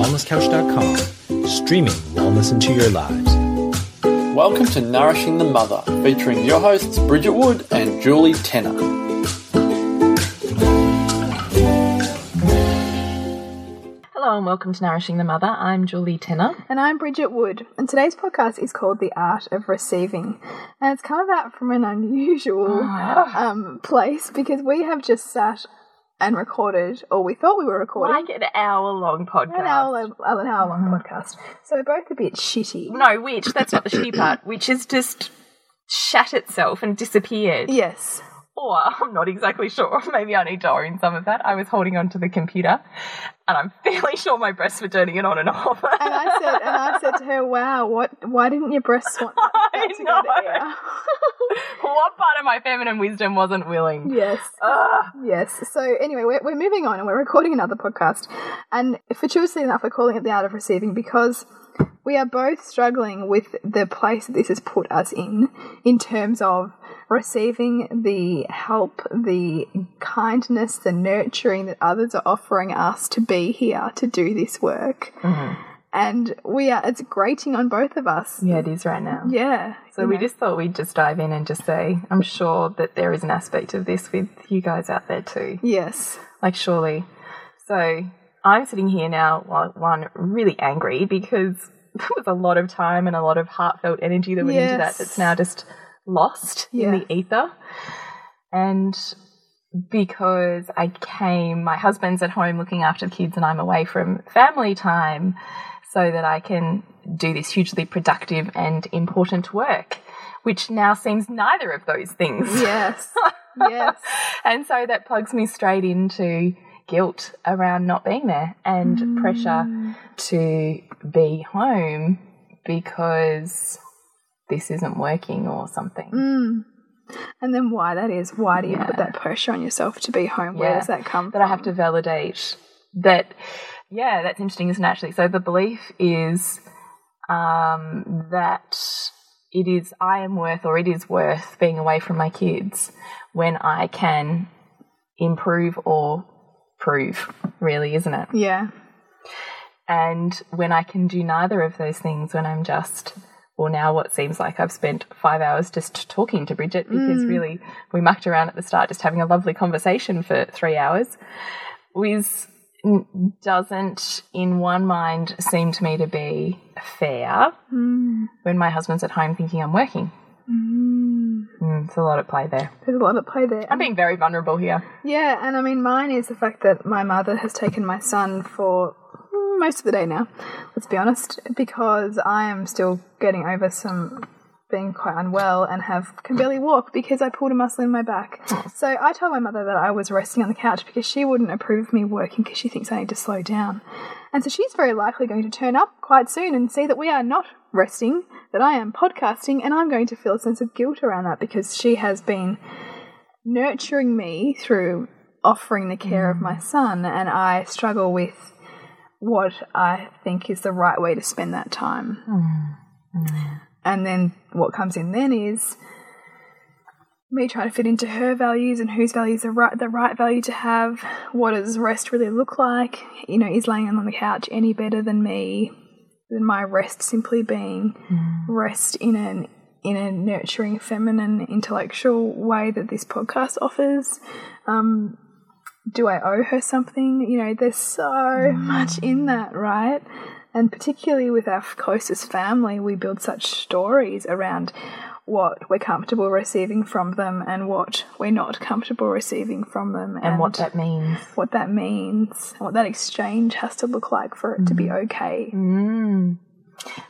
thewellnesscouch.com, streaming wellness into your lives. Welcome to Nourishing the Mother, featuring your hosts Bridget Wood and Julie Tenner. Hello and welcome to Nourishing the Mother. I'm Julie Tenner. And I'm Bridget Wood, and today's podcast is called The Art of Receiving. And it's come about from an unusual um, place because we have just sat and recorded, or we thought we were recording, Like an hour long podcast. an hour, an hour long podcast. So we're both a bit shitty. No, which, that's not the shitty part, which has just shat itself and disappeared. Yes. Or, I'm not exactly sure, maybe I need to own some of that. I was holding onto the computer and I'm fairly sure my breasts were turning it on and off. And I said, and I said to her, "Wow, what? Why didn't your breasts want that, that to go to what part of my feminine wisdom wasn't willing? Yes. Ugh. Yes. So anyway, we're, we're moving on and we're recording another podcast. And fortuitously enough, we're calling it The Art of Receiving because we are both struggling with the place that this has put us in, in terms of receiving the help, the kindness, the nurturing that others are offering us to be here to do this work. Mm-hmm. And we are, it's grating on both of us. Yeah, it is right now. Yeah. So we know. just thought we'd just dive in and just say, I'm sure that there is an aspect of this with you guys out there too. Yes. Like, surely. So I'm sitting here now, well, one, really angry because there was a lot of time and a lot of heartfelt energy that went into that that's now just lost Yeah. in the ether. And because I came, my husband's at home looking after the kids and I'm away from family time so that I can do this hugely productive and important work, which now seems neither of those things. Yes. yes. And so that plugs me straight into guilt around not being there and pressure to be home because this isn't working or something. Mm. And then why that is, why do you put that pressure on yourself to be home? Where Yeah. does that come That from? I have to validate that, yeah, that's interesting, isn't it? Actually, so the belief is um, that it is, I am worth or it is worth being away from my kids when I can improve or prove, really, isn't it? Yeah. And when I can do neither of those things, when I'm just, well, now what seems like I've spent five hours just talking to Bridget because mm. really we mucked around at the start, just having a lovely conversation for three hours, was doesn't in one mind seem to me to be fair mm. when my husband's at home thinking I'm working. Mm, it's a lot at play there. There's a lot at play there. I'm being very vulnerable here. yeah, and I mean, mine is the fact that my mother has taken my son for mm, most of the day now, let's be honest, because I am still getting over some being quite unwell and have can barely walk because I pulled a muscle in my back. So I told my mother that I was resting on the couch because she wouldn't approve of me working because she thinks I need to slow down. And so she's very likely going to turn up quite soon and see that we are not resting, that I am podcasting, and I'm going to feel a sense of guilt around that because she has been nurturing me through offering the care of my son, and I struggle with what I think is the right way to spend that time. And then what comes in then is me trying to fit into her values and whose values are right, the right value to have. What does rest really look like? You know, is laying on the couch any better than me? Than my rest simply being rest in an in a nurturing, feminine, intellectual way that this podcast offers. Um, do I owe her something? You know, there's so much in that, right? And particularly with our closest family, we build such stories around what we're comfortable receiving from them and what we're not comfortable receiving from them, And what that means. what that means, and what that exchange has to look like for it to be mm. okay. Mm.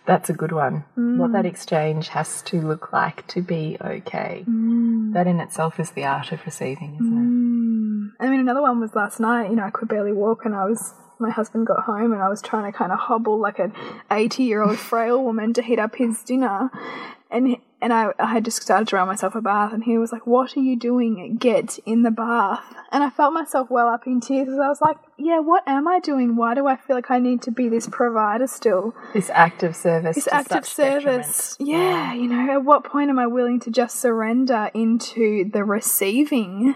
That's a good one. What mm. that exchange has to look like to be okay. Mm. That in itself is the art of receiving, isn't it I mean, another one was last night. You know, I could barely walk, and I was. My husband got home, and I was trying to kind of hobble like an eighty-year-old frail woman to heat up his dinner, and and I, I had just started to run myself a bath, and he was like, "What are you doing? Get in the bath." And I felt myself well up in tears because I was like, "Yeah, what am I doing? Why do I feel like I need to be this provider still? This act of service. This to act of detriment. service. Yeah, you know, at what point am I willing to just surrender into the receiving?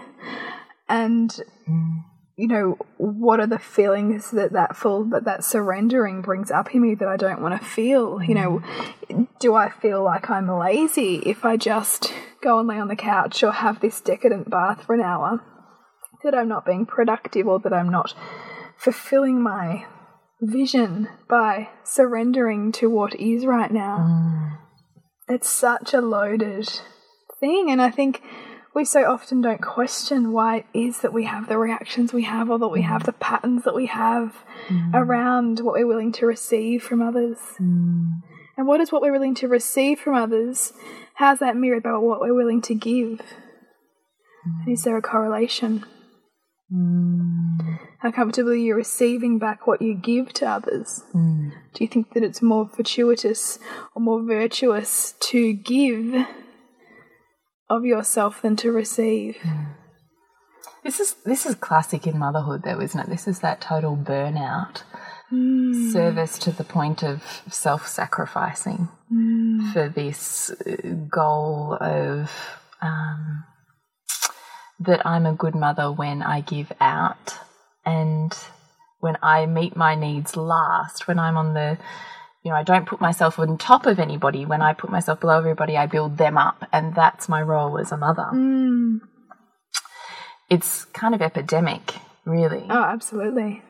And mm. You know, what are the feelings that that full that that surrendering brings up in me that I don't want to feel? You know, mm. do I feel like I'm lazy if I just go and lay on the couch or have this decadent bath for an hour? That I'm not being productive or that I'm not fulfilling my vision by surrendering to what is right now. Mm. It's such a loaded thing, and I think we so often don't question why it is that we have the reactions we have or that we have mm. the patterns that we have mm. around what we're willing to receive from others. Mm. And what is what we're willing to receive from others? How's that mirrored by what we're willing to give? And is there a correlation? How comfortably you're receiving back what you give to others? Do you think that it's more fortuitous or more virtuous to give of yourself than to receive? This is this is classic in motherhood, though, isn't it? This is that total burnout, service to the point of self-sacrificing for this uh, goal of um, that I'm a good mother when I give out and when I meet my needs last, when I'm on the you know, I don't put myself on top of anybody. When I put myself below everybody, I build them up. And that's my role as a mother. Mm. It's kind of epidemic, really. Oh, absolutely.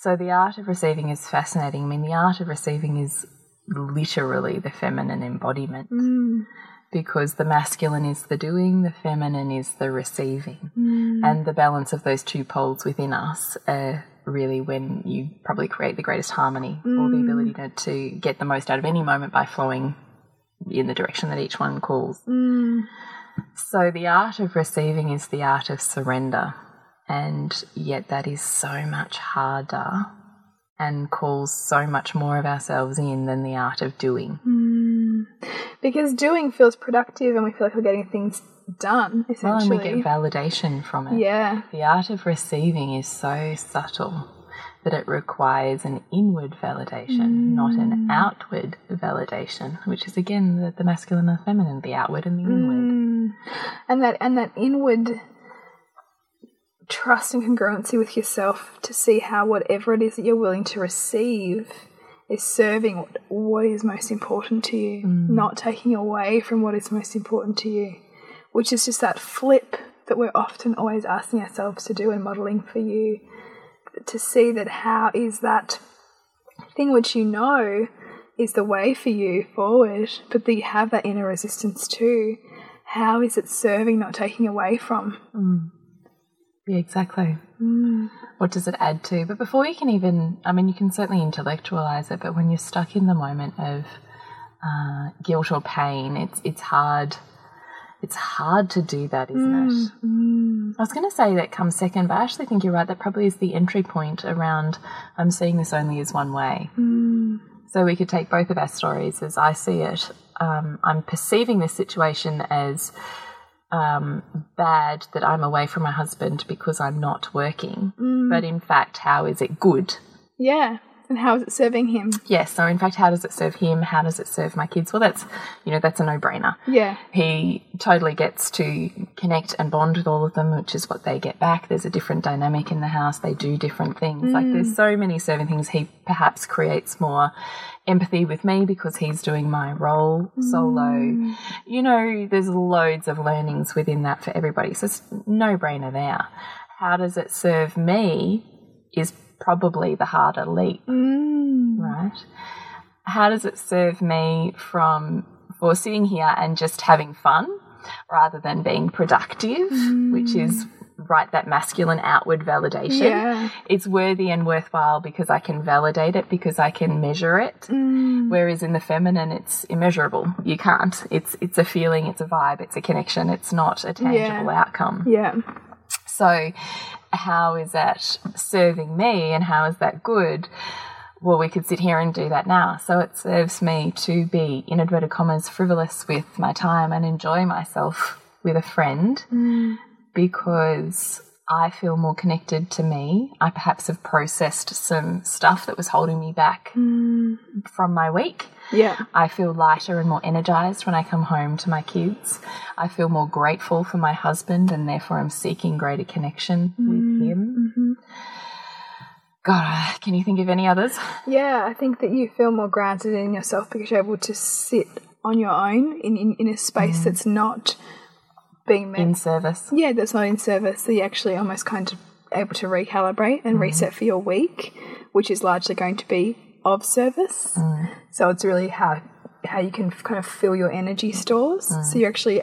So the art of receiving is fascinating. I mean, the art of receiving is literally the feminine embodiment mm. because the masculine is the doing, the feminine is the receiving. Mm. And the balance of those two poles within us are really when you probably create the greatest harmony or the ability mm. to, to get the most out of any moment by flowing in the direction that each one calls. Mm. So the art of receiving is the art of surrender. And yet that is so much harder and calls so much more of ourselves in than the art of doing. Mm. Because doing feels productive and we feel like we're getting things done, Well, and we get validation from it. yeah. The art of receiving is so subtle that it requires an inward validation, not an mm. outward validation, which is again the, the masculine and the feminine, the outward and the inward. Mm. and that and that inward trust and congruency with yourself to see how whatever it is that you're willing to receive is serving what, what is most important to you, mm. not taking away from what is most important to you, which is just that flip that we're often always asking ourselves to do and modeling for you to see that how is that thing which you know is the way for you forward, but that you have that inner resistance too. How is it serving, not taking away from? Yeah, exactly. What does it add to? But before you can even, I mean, you can certainly intellectualize it, but when you're stuck in the moment of uh, guilt or pain, it's it's hard. It's hard to do that, isn't it? I was going to say that comes second, but I actually think you're right. That probably is the entry point around I'm seeing this only as one way. So we could take both of our stories as I see it. Um, I'm perceiving this situation as um, bad that I'm away from my husband because I'm not working. But in fact, how is it good? Yeah. And how is it serving him? Yes. So in fact, how does it serve him? How does it serve my kids? Well, that's you know that's a no-brainer. Yeah. He totally gets to connect and bond with all of them, which is what they get back. There's a different dynamic in the house. They do different things. Like there's mm. so many serving things. He perhaps creates more empathy with me because he's doing my role solo. Mm. You know, there's loads of learnings within that for everybody. So it's no brainer there. How does it serve me is probably the harder leap, mm. right? How does it serve me from for sitting here and just having fun rather than being productive, which mm. is right that masculine outward validation. Yeah. It's worthy and worthwhile because I can validate it, because I can measure it. Mm. Whereas in the feminine it's immeasurable. You can't. It's it's a feeling, it's a vibe, it's a connection, it's not a tangible outcome. Yeah. So, how is that serving me and how is that good? Well, we could sit here and do that now. So, it serves me to be, in inverted commas, frivolous with my time and enjoy myself with a friend mm. because I feel more connected to me. I perhaps have processed some stuff that was holding me back mm. from my week. Yeah. I feel lighter and more energized when I come home to my kids. I feel more grateful for my husband and therefore I'm seeking greater connection with mm-hmm. him. Mm-hmm. God, uh, can you think of any others? Yeah, I think that you feel more grounded in yourself because you're able to sit on your own in, in, in a space mm. that's not being met. In service. yeah, that's not in service. So you're actually almost kind of able to recalibrate and mm-hmm. reset for your week, which is largely going to be of service. Mm. So it's really how how you can kind of fill your energy stores. Mm. So you're actually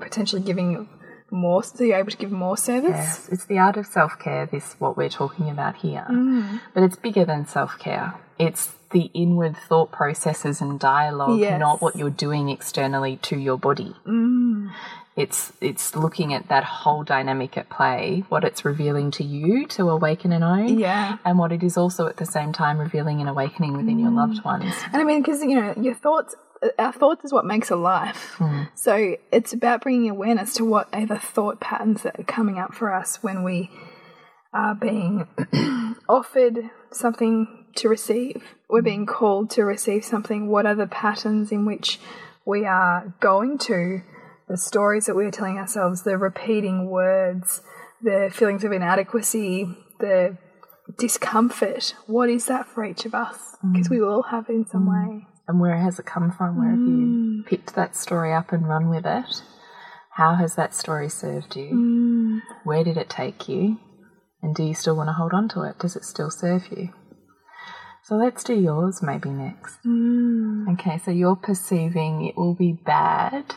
potentially giving more. So you're able to give more service. Yes, it's the art of self care, this what we're talking about here. Mm. But it's bigger than self care. It's the inward thought processes and dialogue, Yes. not what you're doing externally to your body. Mm. Mm. It's it's looking at that whole dynamic at play, what it's revealing to you to awaken and own, Yeah. and what it is also at the same time revealing and awakening within your loved Mm. ones. And I mean, because you know, your thoughts, our thoughts is what makes a life. So it's about bringing awareness to what are the thought patterns that are coming up for us when we are being offered something to receive. We're being called to receive something. What are the patterns in which we are going to? The stories that we're telling ourselves, the repeating words, the feelings of inadequacy, the discomfort. What is that for each of us? Mm. Because we all have it in some mm. way. And where has it come from? Where have you mm. picked that story up and run with it? How has that story served you? Where did it take you? And do you still want to hold on to it? Does it still serve you? So let's do yours maybe next. Okay, so you're perceiving it will be bad,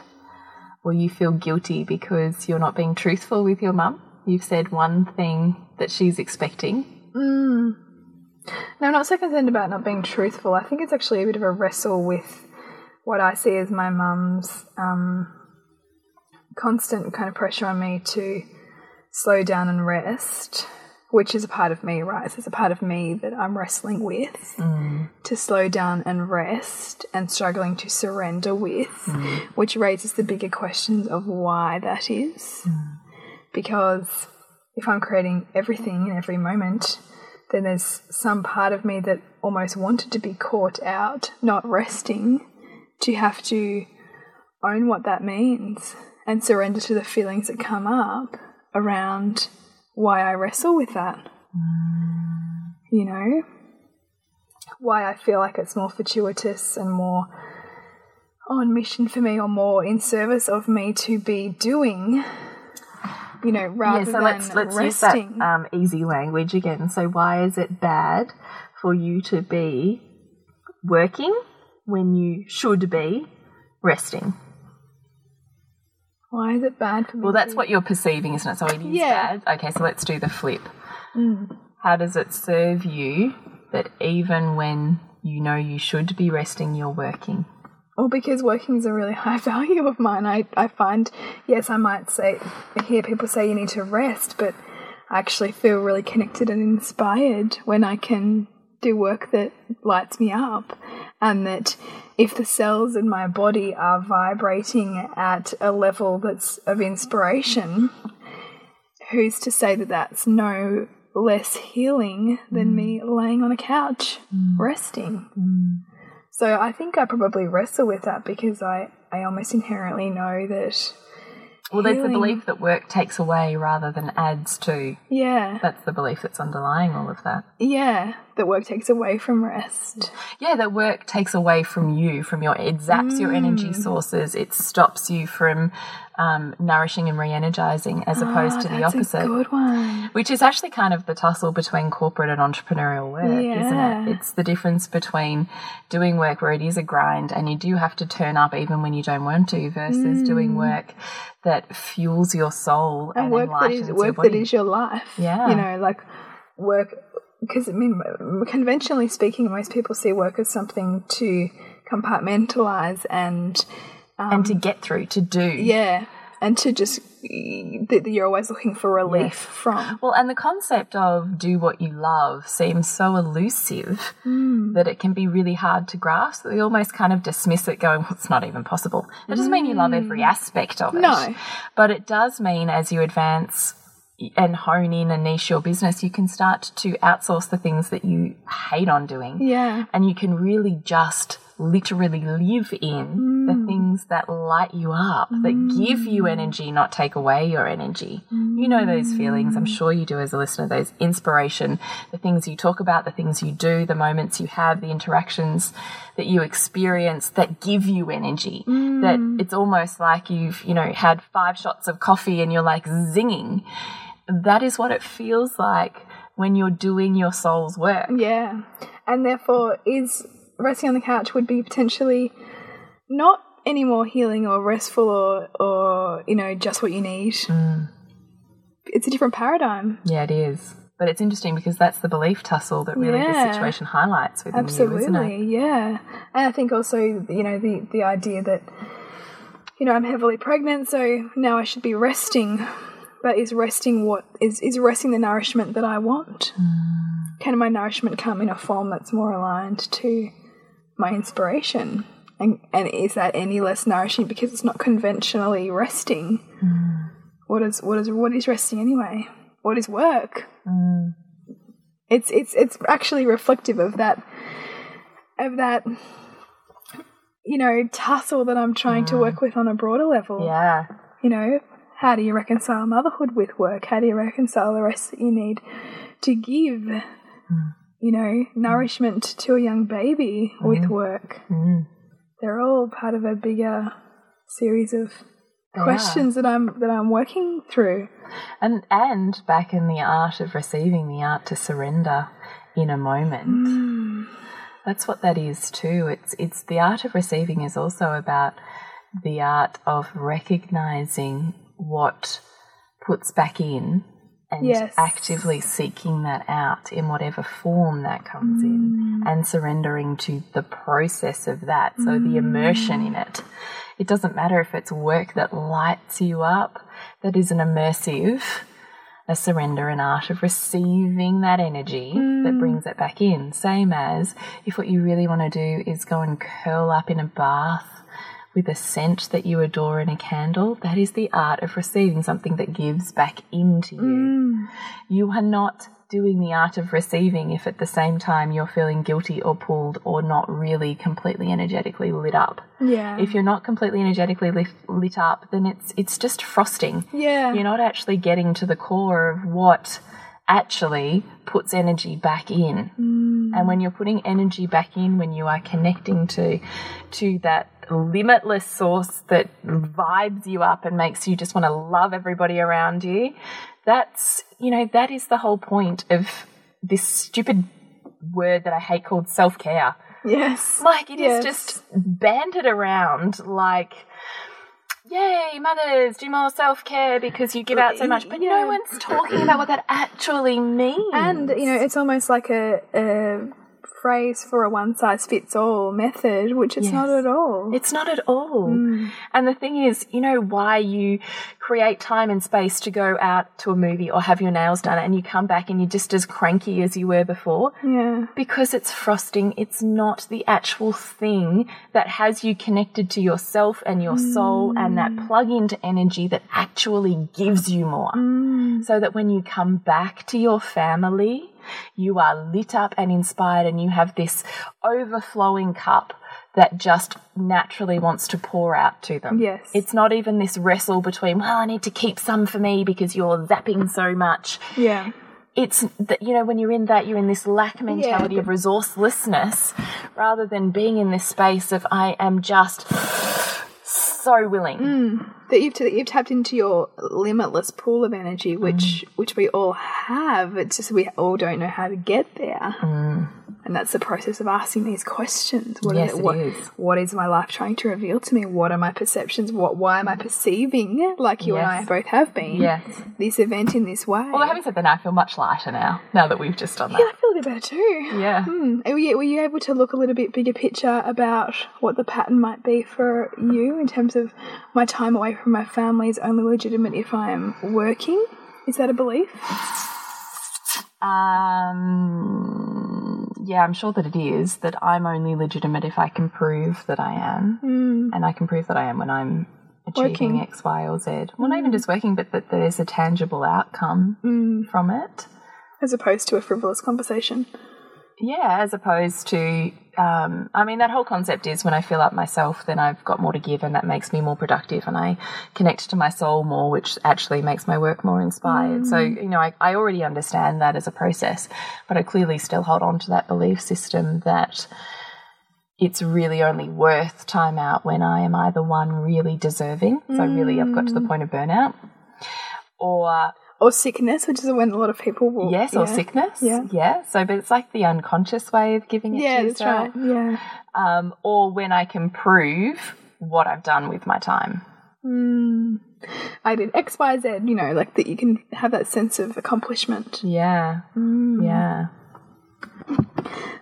or you feel guilty because you're not being truthful with your mum. You've said one thing that she's expecting. No, I'm not so concerned about not being truthful. I think it's actually a bit of a wrestle with what I see as my mum's um, constant kind of pressure on me to slow down and rest, which is a part of me, right? So it's a part of me that I'm wrestling with mm. to slow down and rest and struggling to surrender with, mm. which raises the bigger questions of why that is. Mm. Because if I'm creating everything in every moment, then there's some part of me that almost wanted to be caught out, not resting, to have to own what that means and surrender to the feelings that come up around why I wrestle with that. You know? Why I feel like it's more fortuitous and more on mission for me or more in service of me to be doing, you know, rather yeah, so than let's let's use that um, easy language again. So why is it bad for you to be working when you should be resting? Why is it bad for me? Well, that's what you're perceiving, isn't it? So it is Yeah. bad. Okay, so let's do the flip. Mm. How does it serve you that even when you know you should be resting, you're working? Well, because working is a really high value of mine. I, I find, yes, I might say, hear people say you need to rest, but I actually feel really connected and inspired when I can do work that lights me up. And that if the cells in my body are vibrating at a level that's of inspiration, who's to say that that's no less healing than me mm. laying on a couch mm. resting? Mm. So I think I probably wrestle with that because I, I almost inherently know that. Well, there's the belief that work takes away rather than adds to. Yeah, That's the belief that's underlying all of that. yeah, that work takes away from rest. Yeah, that work takes away from you, from your, it zaps your energy sources. It stops you from um, nourishing and re energizing as opposed to the opposite. a good one. Which is actually kind of the tussle between corporate and entrepreneurial work, isn't it? It's the difference between doing work where it is a grind and you do have to turn up even when you don't want to versus doing work that fuels your soul and, Mm. And work that is your work that is your life. Yeah. you know, like work. Because I mean, conventionally speaking, most people see work as something to compartmentalize and and to get through, to do. yeah, and to just that you're always looking for relief Yes. from. Well, and the concept of do what you love seems so elusive Hmm. that it can be really hard to grasp. That we almost kind of dismiss it, going, well, it's not even possible. It doesn't mean you love every aspect of it. Hmm. No. But it does mean as you advance and hone in and niche your business, you can start to outsource the things that you hate on doing. Yeah. And you can really just literally live in the Hmm. things things that light you up, that mm. give you energy, not take away your energy. You know those feelings. I'm mm. sure you do as a listener, those inspiration, the things you talk about, the things you do, the moments you have, the interactions that you experience that give you energy. That mm. it's almost like you've, you know, had five shots of coffee and you're like zinging. That is what it feels like when you're doing your soul's work. Yeah. And therefore, is resting on the couch would be potentially not any more healing or restful or, or you know, just what you need. Mm. It's a different paradigm. Yeah, it is. But it's interesting because that's the belief tussle that really Yeah. this situation highlights within you, isn't it? Absolutely, yeah. And I think also, you know, the, the idea that, you know, I'm heavily pregnant, so now I should be resting. But is resting what is is resting the nourishment that I want? Hmm. Can my nourishment come in a form that's more aligned to my inspiration? And and is that any less nourishing because it's not conventionally resting? Hmm. What is what is what is resting anyway? What is work? Hmm. It's it's it's actually reflective of that of that you know tussle that I'm trying to work with on a broader level. Yeah. You know, how do you reconcile motherhood with work? How do you reconcile the rest that you need to give? Hmm. You know, nourishment to a young baby with hmm. work. Mm. They're all part of a bigger series of They are. questions that I'm that I'm working through. And and back in the art of receiving, the art to surrender in a moment. Hmm. That's what that is too. It's it's the art of receiving is also about the art of recognizing what puts back in and Yes. actively seeking that out in whatever form that comes in mm. and surrendering to the process of that. So the mm. immersion in it. It doesn't matter if it's work that lights you up, that is an immersive, a surrender, an art of receiving that energy that mm. brings it back in. Same as if what you really want to do is go and curl up in a bath with a scent that you adore in a candle, that is the art of receiving something that gives back into you. Mm. You are not doing the art of receiving if at the same time you're feeling guilty or pulled or not really completely energetically lit up. Yeah. If you're not completely energetically lit, lit up, then it's it's just frosting. yeah. You're not actually getting to the core of what actually puts energy back in. Mm. And when you're putting energy back in, when you are connecting to to that limitless source that vibes you up and makes you just want to love everybody around you, that's you know, that is the whole point of this stupid word that I hate called self care. yes. Like it is Yes. just banded around like Yay, mothers, do more self care because you give out so much. But Yeah. no one's talking about what that actually means. And you know, it's almost like a, a phrase for a one size fits all method, which it's not at all. It's not at all. Mm. And the thing is, you know, why you create time and space to go out to a movie or have your nails done and you come back and you're just as cranky as you were before? yeah. Because it's frosting, it's not the actual thing that has you connected to yourself and your soul and that mm. plug into energy that actually gives you more. Mm. So that when you come back to your family, you are lit up and inspired and you have this overflowing cup that just naturally wants to pour out to them. Yes. It's not even this wrestle between, well, I need to keep some for me because you're zapping so much Yeah. it's that you know when you're in that you're in this lack mentality but- of resourcelessness rather than being in this space of i am just so willing mm. That you've that you've tapped into your limitless pool of energy, which mm. which we all have. It's just we all don't know how to get there. Mm. And that's the process of asking these questions. What Yes, is it what, is. what is my life trying to reveal to me? What are my perceptions? What why am I perceiving like you and I both have been yes this event in this way? although having said that i feel much lighter now now that we've just done that, yeah, I feel a bit better too. yeah Hmm. Were, you, were you able to look a little bit bigger picture about what the pattern might be for you in terms of my time away from my family is only legitimate if I am working? Is that a belief? um yeah i'm sure that it is that i'm only legitimate if i can prove that i am Mm. and i can prove that i am when i'm achieving Working. x y or z well not even just working but that there's a tangible outcome Mm. from it As opposed to a frivolous conversation. Yeah, as opposed to, um, I mean, that whole concept is when I fill up myself, then I've got more to give, and that makes me more productive, and I connect to my soul more, which actually makes my work more inspired. So, you know, I, I already understand that as a process, but I clearly still hold on to that belief system that it's really only worth time out when I am either one really deserving, so really I've got to the point of burnout, or Or sickness, which is when a lot of people will. Yes, or sickness. Yeah. Yeah. So, but it's like the unconscious way of giving it Yeah, to that's yourself. right. Yeah. Um, or when I can prove what I've done with my time. Mm. I did X, Y, Z. You know, like that. You can have that sense of accomplishment. Yeah. Mm. Yeah.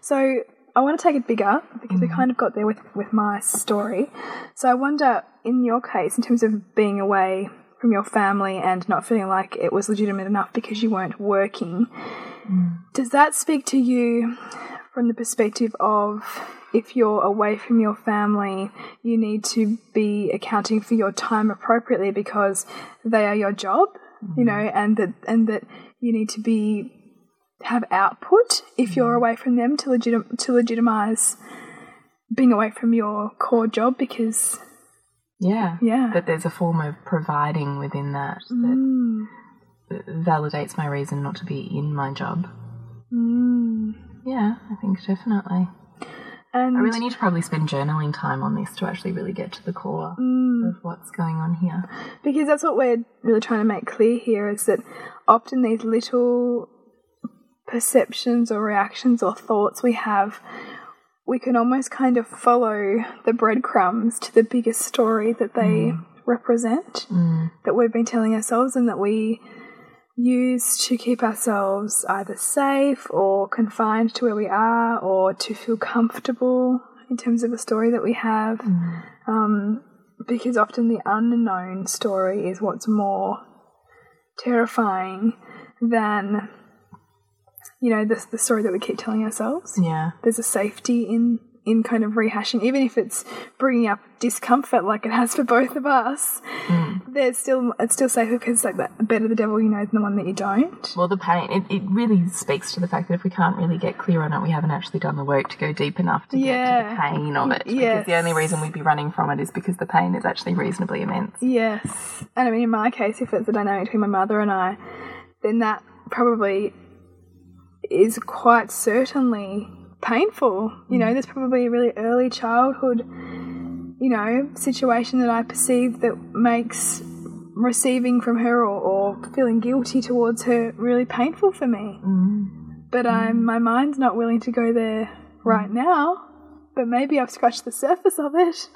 So I want to take it bigger because we kind of got there with with my story. So I wonder, in your case, in terms of being away from your family and not feeling like it was legitimate enough because you weren't working, mm. does that speak to you from the perspective of if you're away from your family, you need to be accounting for your time appropriately because they are your job, you mm-hmm. know, and that and that you need to be have output if you're mm. away from them to legit to legitimize being away from your core job because Yeah. yeah But there's a form of providing within that Mm. that validates my reason not to be in my job. Mm. Yeah, I think definitely. and I really need to probably spend journaling time on this to actually really get to the core Mm. of what's going on here. because that's what we're really trying to make clear here is that often these little perceptions or reactions or thoughts we have we can almost kind of follow the breadcrumbs to the biggest story that they mm. represent mm. that we've been telling ourselves and that we use to keep ourselves either safe or confined to where we are or to feel comfortable in terms of a story that we have. Mm. Um, because often the unknown story is what's more terrifying than, you know, the, the story that we keep telling ourselves. Yeah. There's a safety in in kind of rehashing, even if it's bringing up discomfort like it has for both of us. Mm. There's still it's still safer because like that better the devil you know than the one that you don't. Well, the pain, it, it really speaks to the fact that if we can't really get clear on it, we haven't actually done the work to go deep enough to get to the pain of it. Yes. Because the only reason we'd be running from it is because the pain is actually reasonably immense. Yes. And I mean, in my case, if it's the dynamic between my mother and I, then that probably is quite certainly painful. You know, mm. there's probably a really early childhood, you know, situation that I perceive that makes receiving from her or, or feeling guilty towards her really painful for me. Mm. But I'm, mm. my mind's not willing to go there right now. But maybe I've scratched the surface of it.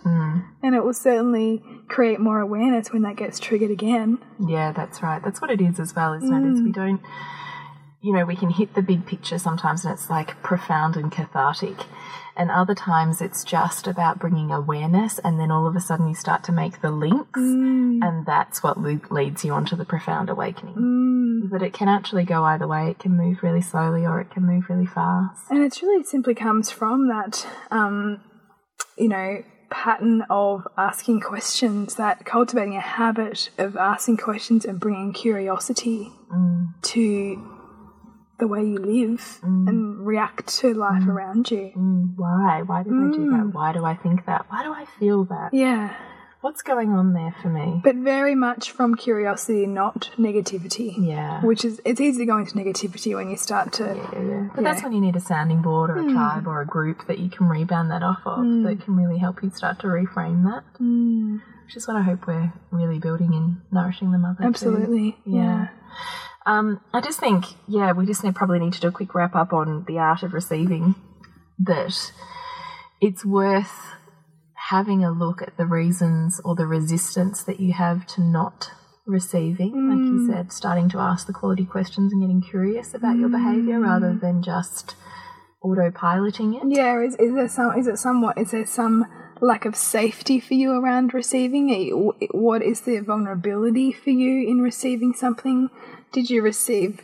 And it will certainly create more awareness when that gets triggered again. Yeah, that's right. That's what it is as well, isn't it? Is we don't, you know, we can hit the big picture sometimes and it's like profound and cathartic. And other times it's just about bringing awareness and then all of a sudden you start to make the links mm. and that's what leads you onto the profound awakening. Mm. That it can actually go either way. It can move really slowly or it can move really fast. And it really simply comes from that, um, you know, pattern of asking questions, that cultivating a habit of asking questions and bringing curiosity mm. to the way you live mm. and react to life mm. around you. Mm, why? Why did I do that? Mm. Why do I think that? Why do I feel that? Yeah. What's going on there for me? But very much from curiosity, not negativity. Yeah. Which is, it's easy to go into negativity when you start to. Yeah, yeah. But that's when you need a sounding board or a tribe or a group that you can rebound that off of that can really help you start to reframe that. Which is what I hope we're really building in Nourishing the Mother. too. Absolutely. Yeah. Um, I just think, yeah, we just need, probably need to do a quick wrap up on the art of receiving. That it's worth having a look at the reasons or the resistance that you have to not receiving. Like you said, starting to ask the quality questions and getting curious about your behavior rather than just autopiloting it. Yeah, is, is there some is it somewhat is there some lack of safety for you around receiving? What is the vulnerability for you in receiving something? Did you receive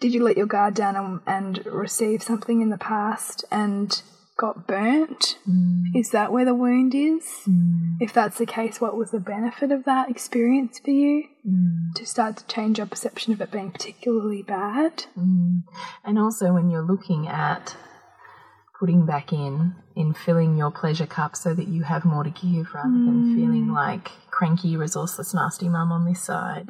did you let your guard down and, and receive something in the past and got burnt? Mm. Is that where the wound is? Mm. If that's the case, what was the benefit of that experience for you? Mm. To start to change your perception of it being particularly bad? And also when you're looking at putting back in, in filling your pleasure cup so that you have more to give rather than feeling like cranky, resourceless, nasty mum on this side.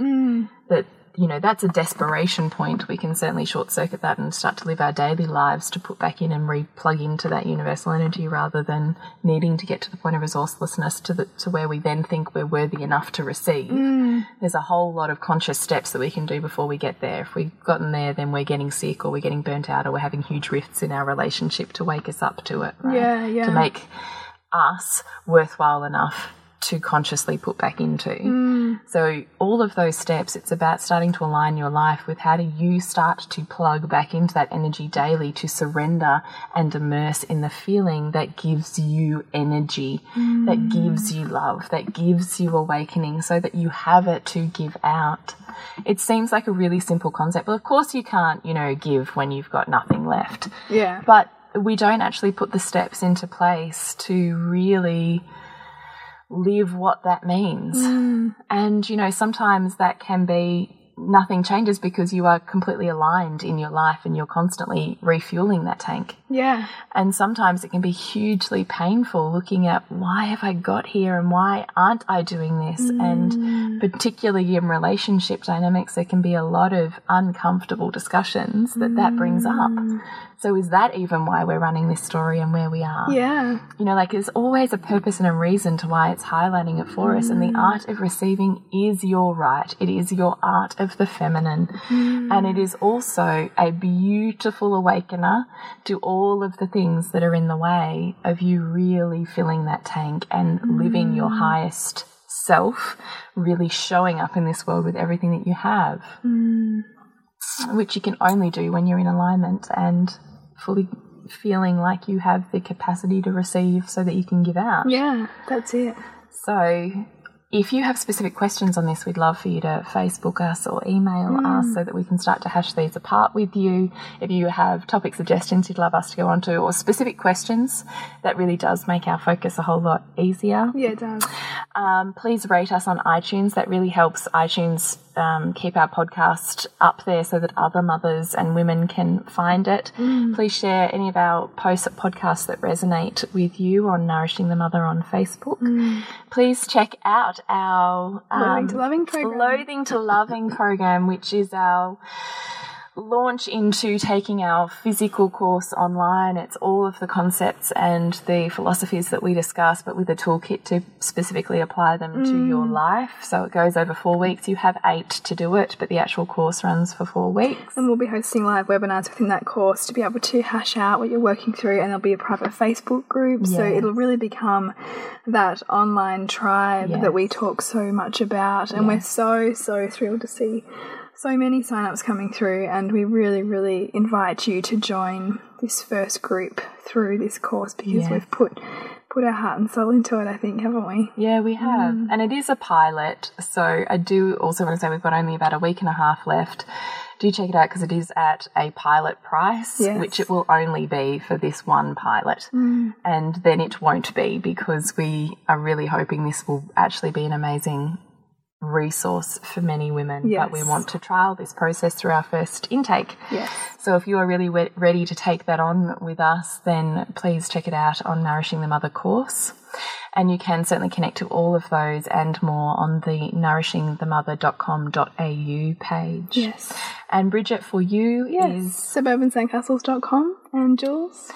That, you know, that's a desperation point. We can certainly short circuit that and start to live our daily lives to put back in and re plug into that universal energy rather than needing to get to the point of resourcelessness to the to where we then think we're worthy enough to receive. Mm. There's a whole lot of conscious steps that we can do before we get there. If we've gotten there, then we're getting sick or we're getting burnt out or we're having huge rifts in our relationship to wake us up to it. Right? Yeah, yeah. To make us worthwhile enough to consciously put back into. Mm. So, all of those steps, it's about starting to align your life with how do you start to plug back into that energy daily to surrender and immerse in the feeling that gives you energy, that mm. gives you love, that gives you awakening, so that you have it to give out. It seems like a really simple concept. but of course, you can't, you know, give when you've got nothing left. Yeah. But we don't actually put the steps into place to really live what that means. Mm. And, you know, sometimes that can be nothing changes because you are completely aligned in your life and you're constantly refueling that tank. yeah. And sometimes it can be hugely painful looking at why have I got here and why aren't I doing this? And mm. particularly in relationship dynamics, there can be a lot of uncomfortable discussions that that brings up. Mm. So is that even why we're running this story and where we are? Yeah. You know, like there's always a purpose and a reason to why it's highlighting it for us. And the mm. art of receiving is your right. It is your art of the feminine. Mm. And it is also a beautiful awakener to all of the things that are in the way of you really filling that tank and living your mm. highest self, really showing up in this world with everything that you have. Mm. Which you can only do when you're in alignment and fully feeling like you have the capacity to receive so that you can give out. Yeah. That's it. So, if you have specific questions on this, we'd love for you to Facebook us or email us so that we can start to hash these apart with you. If you have topic suggestions you'd love us to go on to or specific questions, that really does make our focus a whole lot easier. Yeah, it does. Um, please rate us on iTunes. That really helps iTunes um, keep our podcast up there so that other mothers and women can find it. Please share any of our posts podcasts that resonate with you on Nourishing the Mother on Facebook. Please check out our Loathing um, to Loving program. Loathing to Loving program, which is our launch into taking our physical course online. It's all of the concepts and the philosophies that we discuss, but with a toolkit to specifically apply them to mm. your life. So it goes over four weeks. You have eight to do it, but the actual course runs for four weeks. And we'll be hosting live webinars within that course to be able to hash out what you're working through, and there'll be a private Facebook group. So it'll really become that online tribe that we talk so much about. And we're so, so thrilled to see so many signups coming through. And we really, really invite you to join this first group through this course because Yeah. we've put put our heart and soul into it, I think, haven't we? Yeah, we have. Mm. And it is a pilot. So I do also want to say we've got only about a week and a half left. Do check it out because it is at a pilot price, Yes. which it will only be for this one pilot. Mm. And then it won't be because we are really hoping this will actually be an amazing resource for many women. But we want to trial this process through our first intake. Yes. So if you are really we- ready to take that on with us, then please check it out on Nourishing the Mother course. And you can certainly connect to all of those and more on the nourishingthemother.com.au page. Yes. And Bridget, for you Yes. is Suburbansandcastles.com and Jules.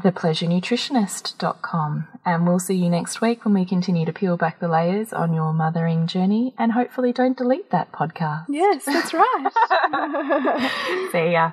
thepleasurenutritionist.com. And we'll see you next week when we continue to peel back the layers on your mothering journey and hopefully don't delete that podcast. Yes, that's right. See ya.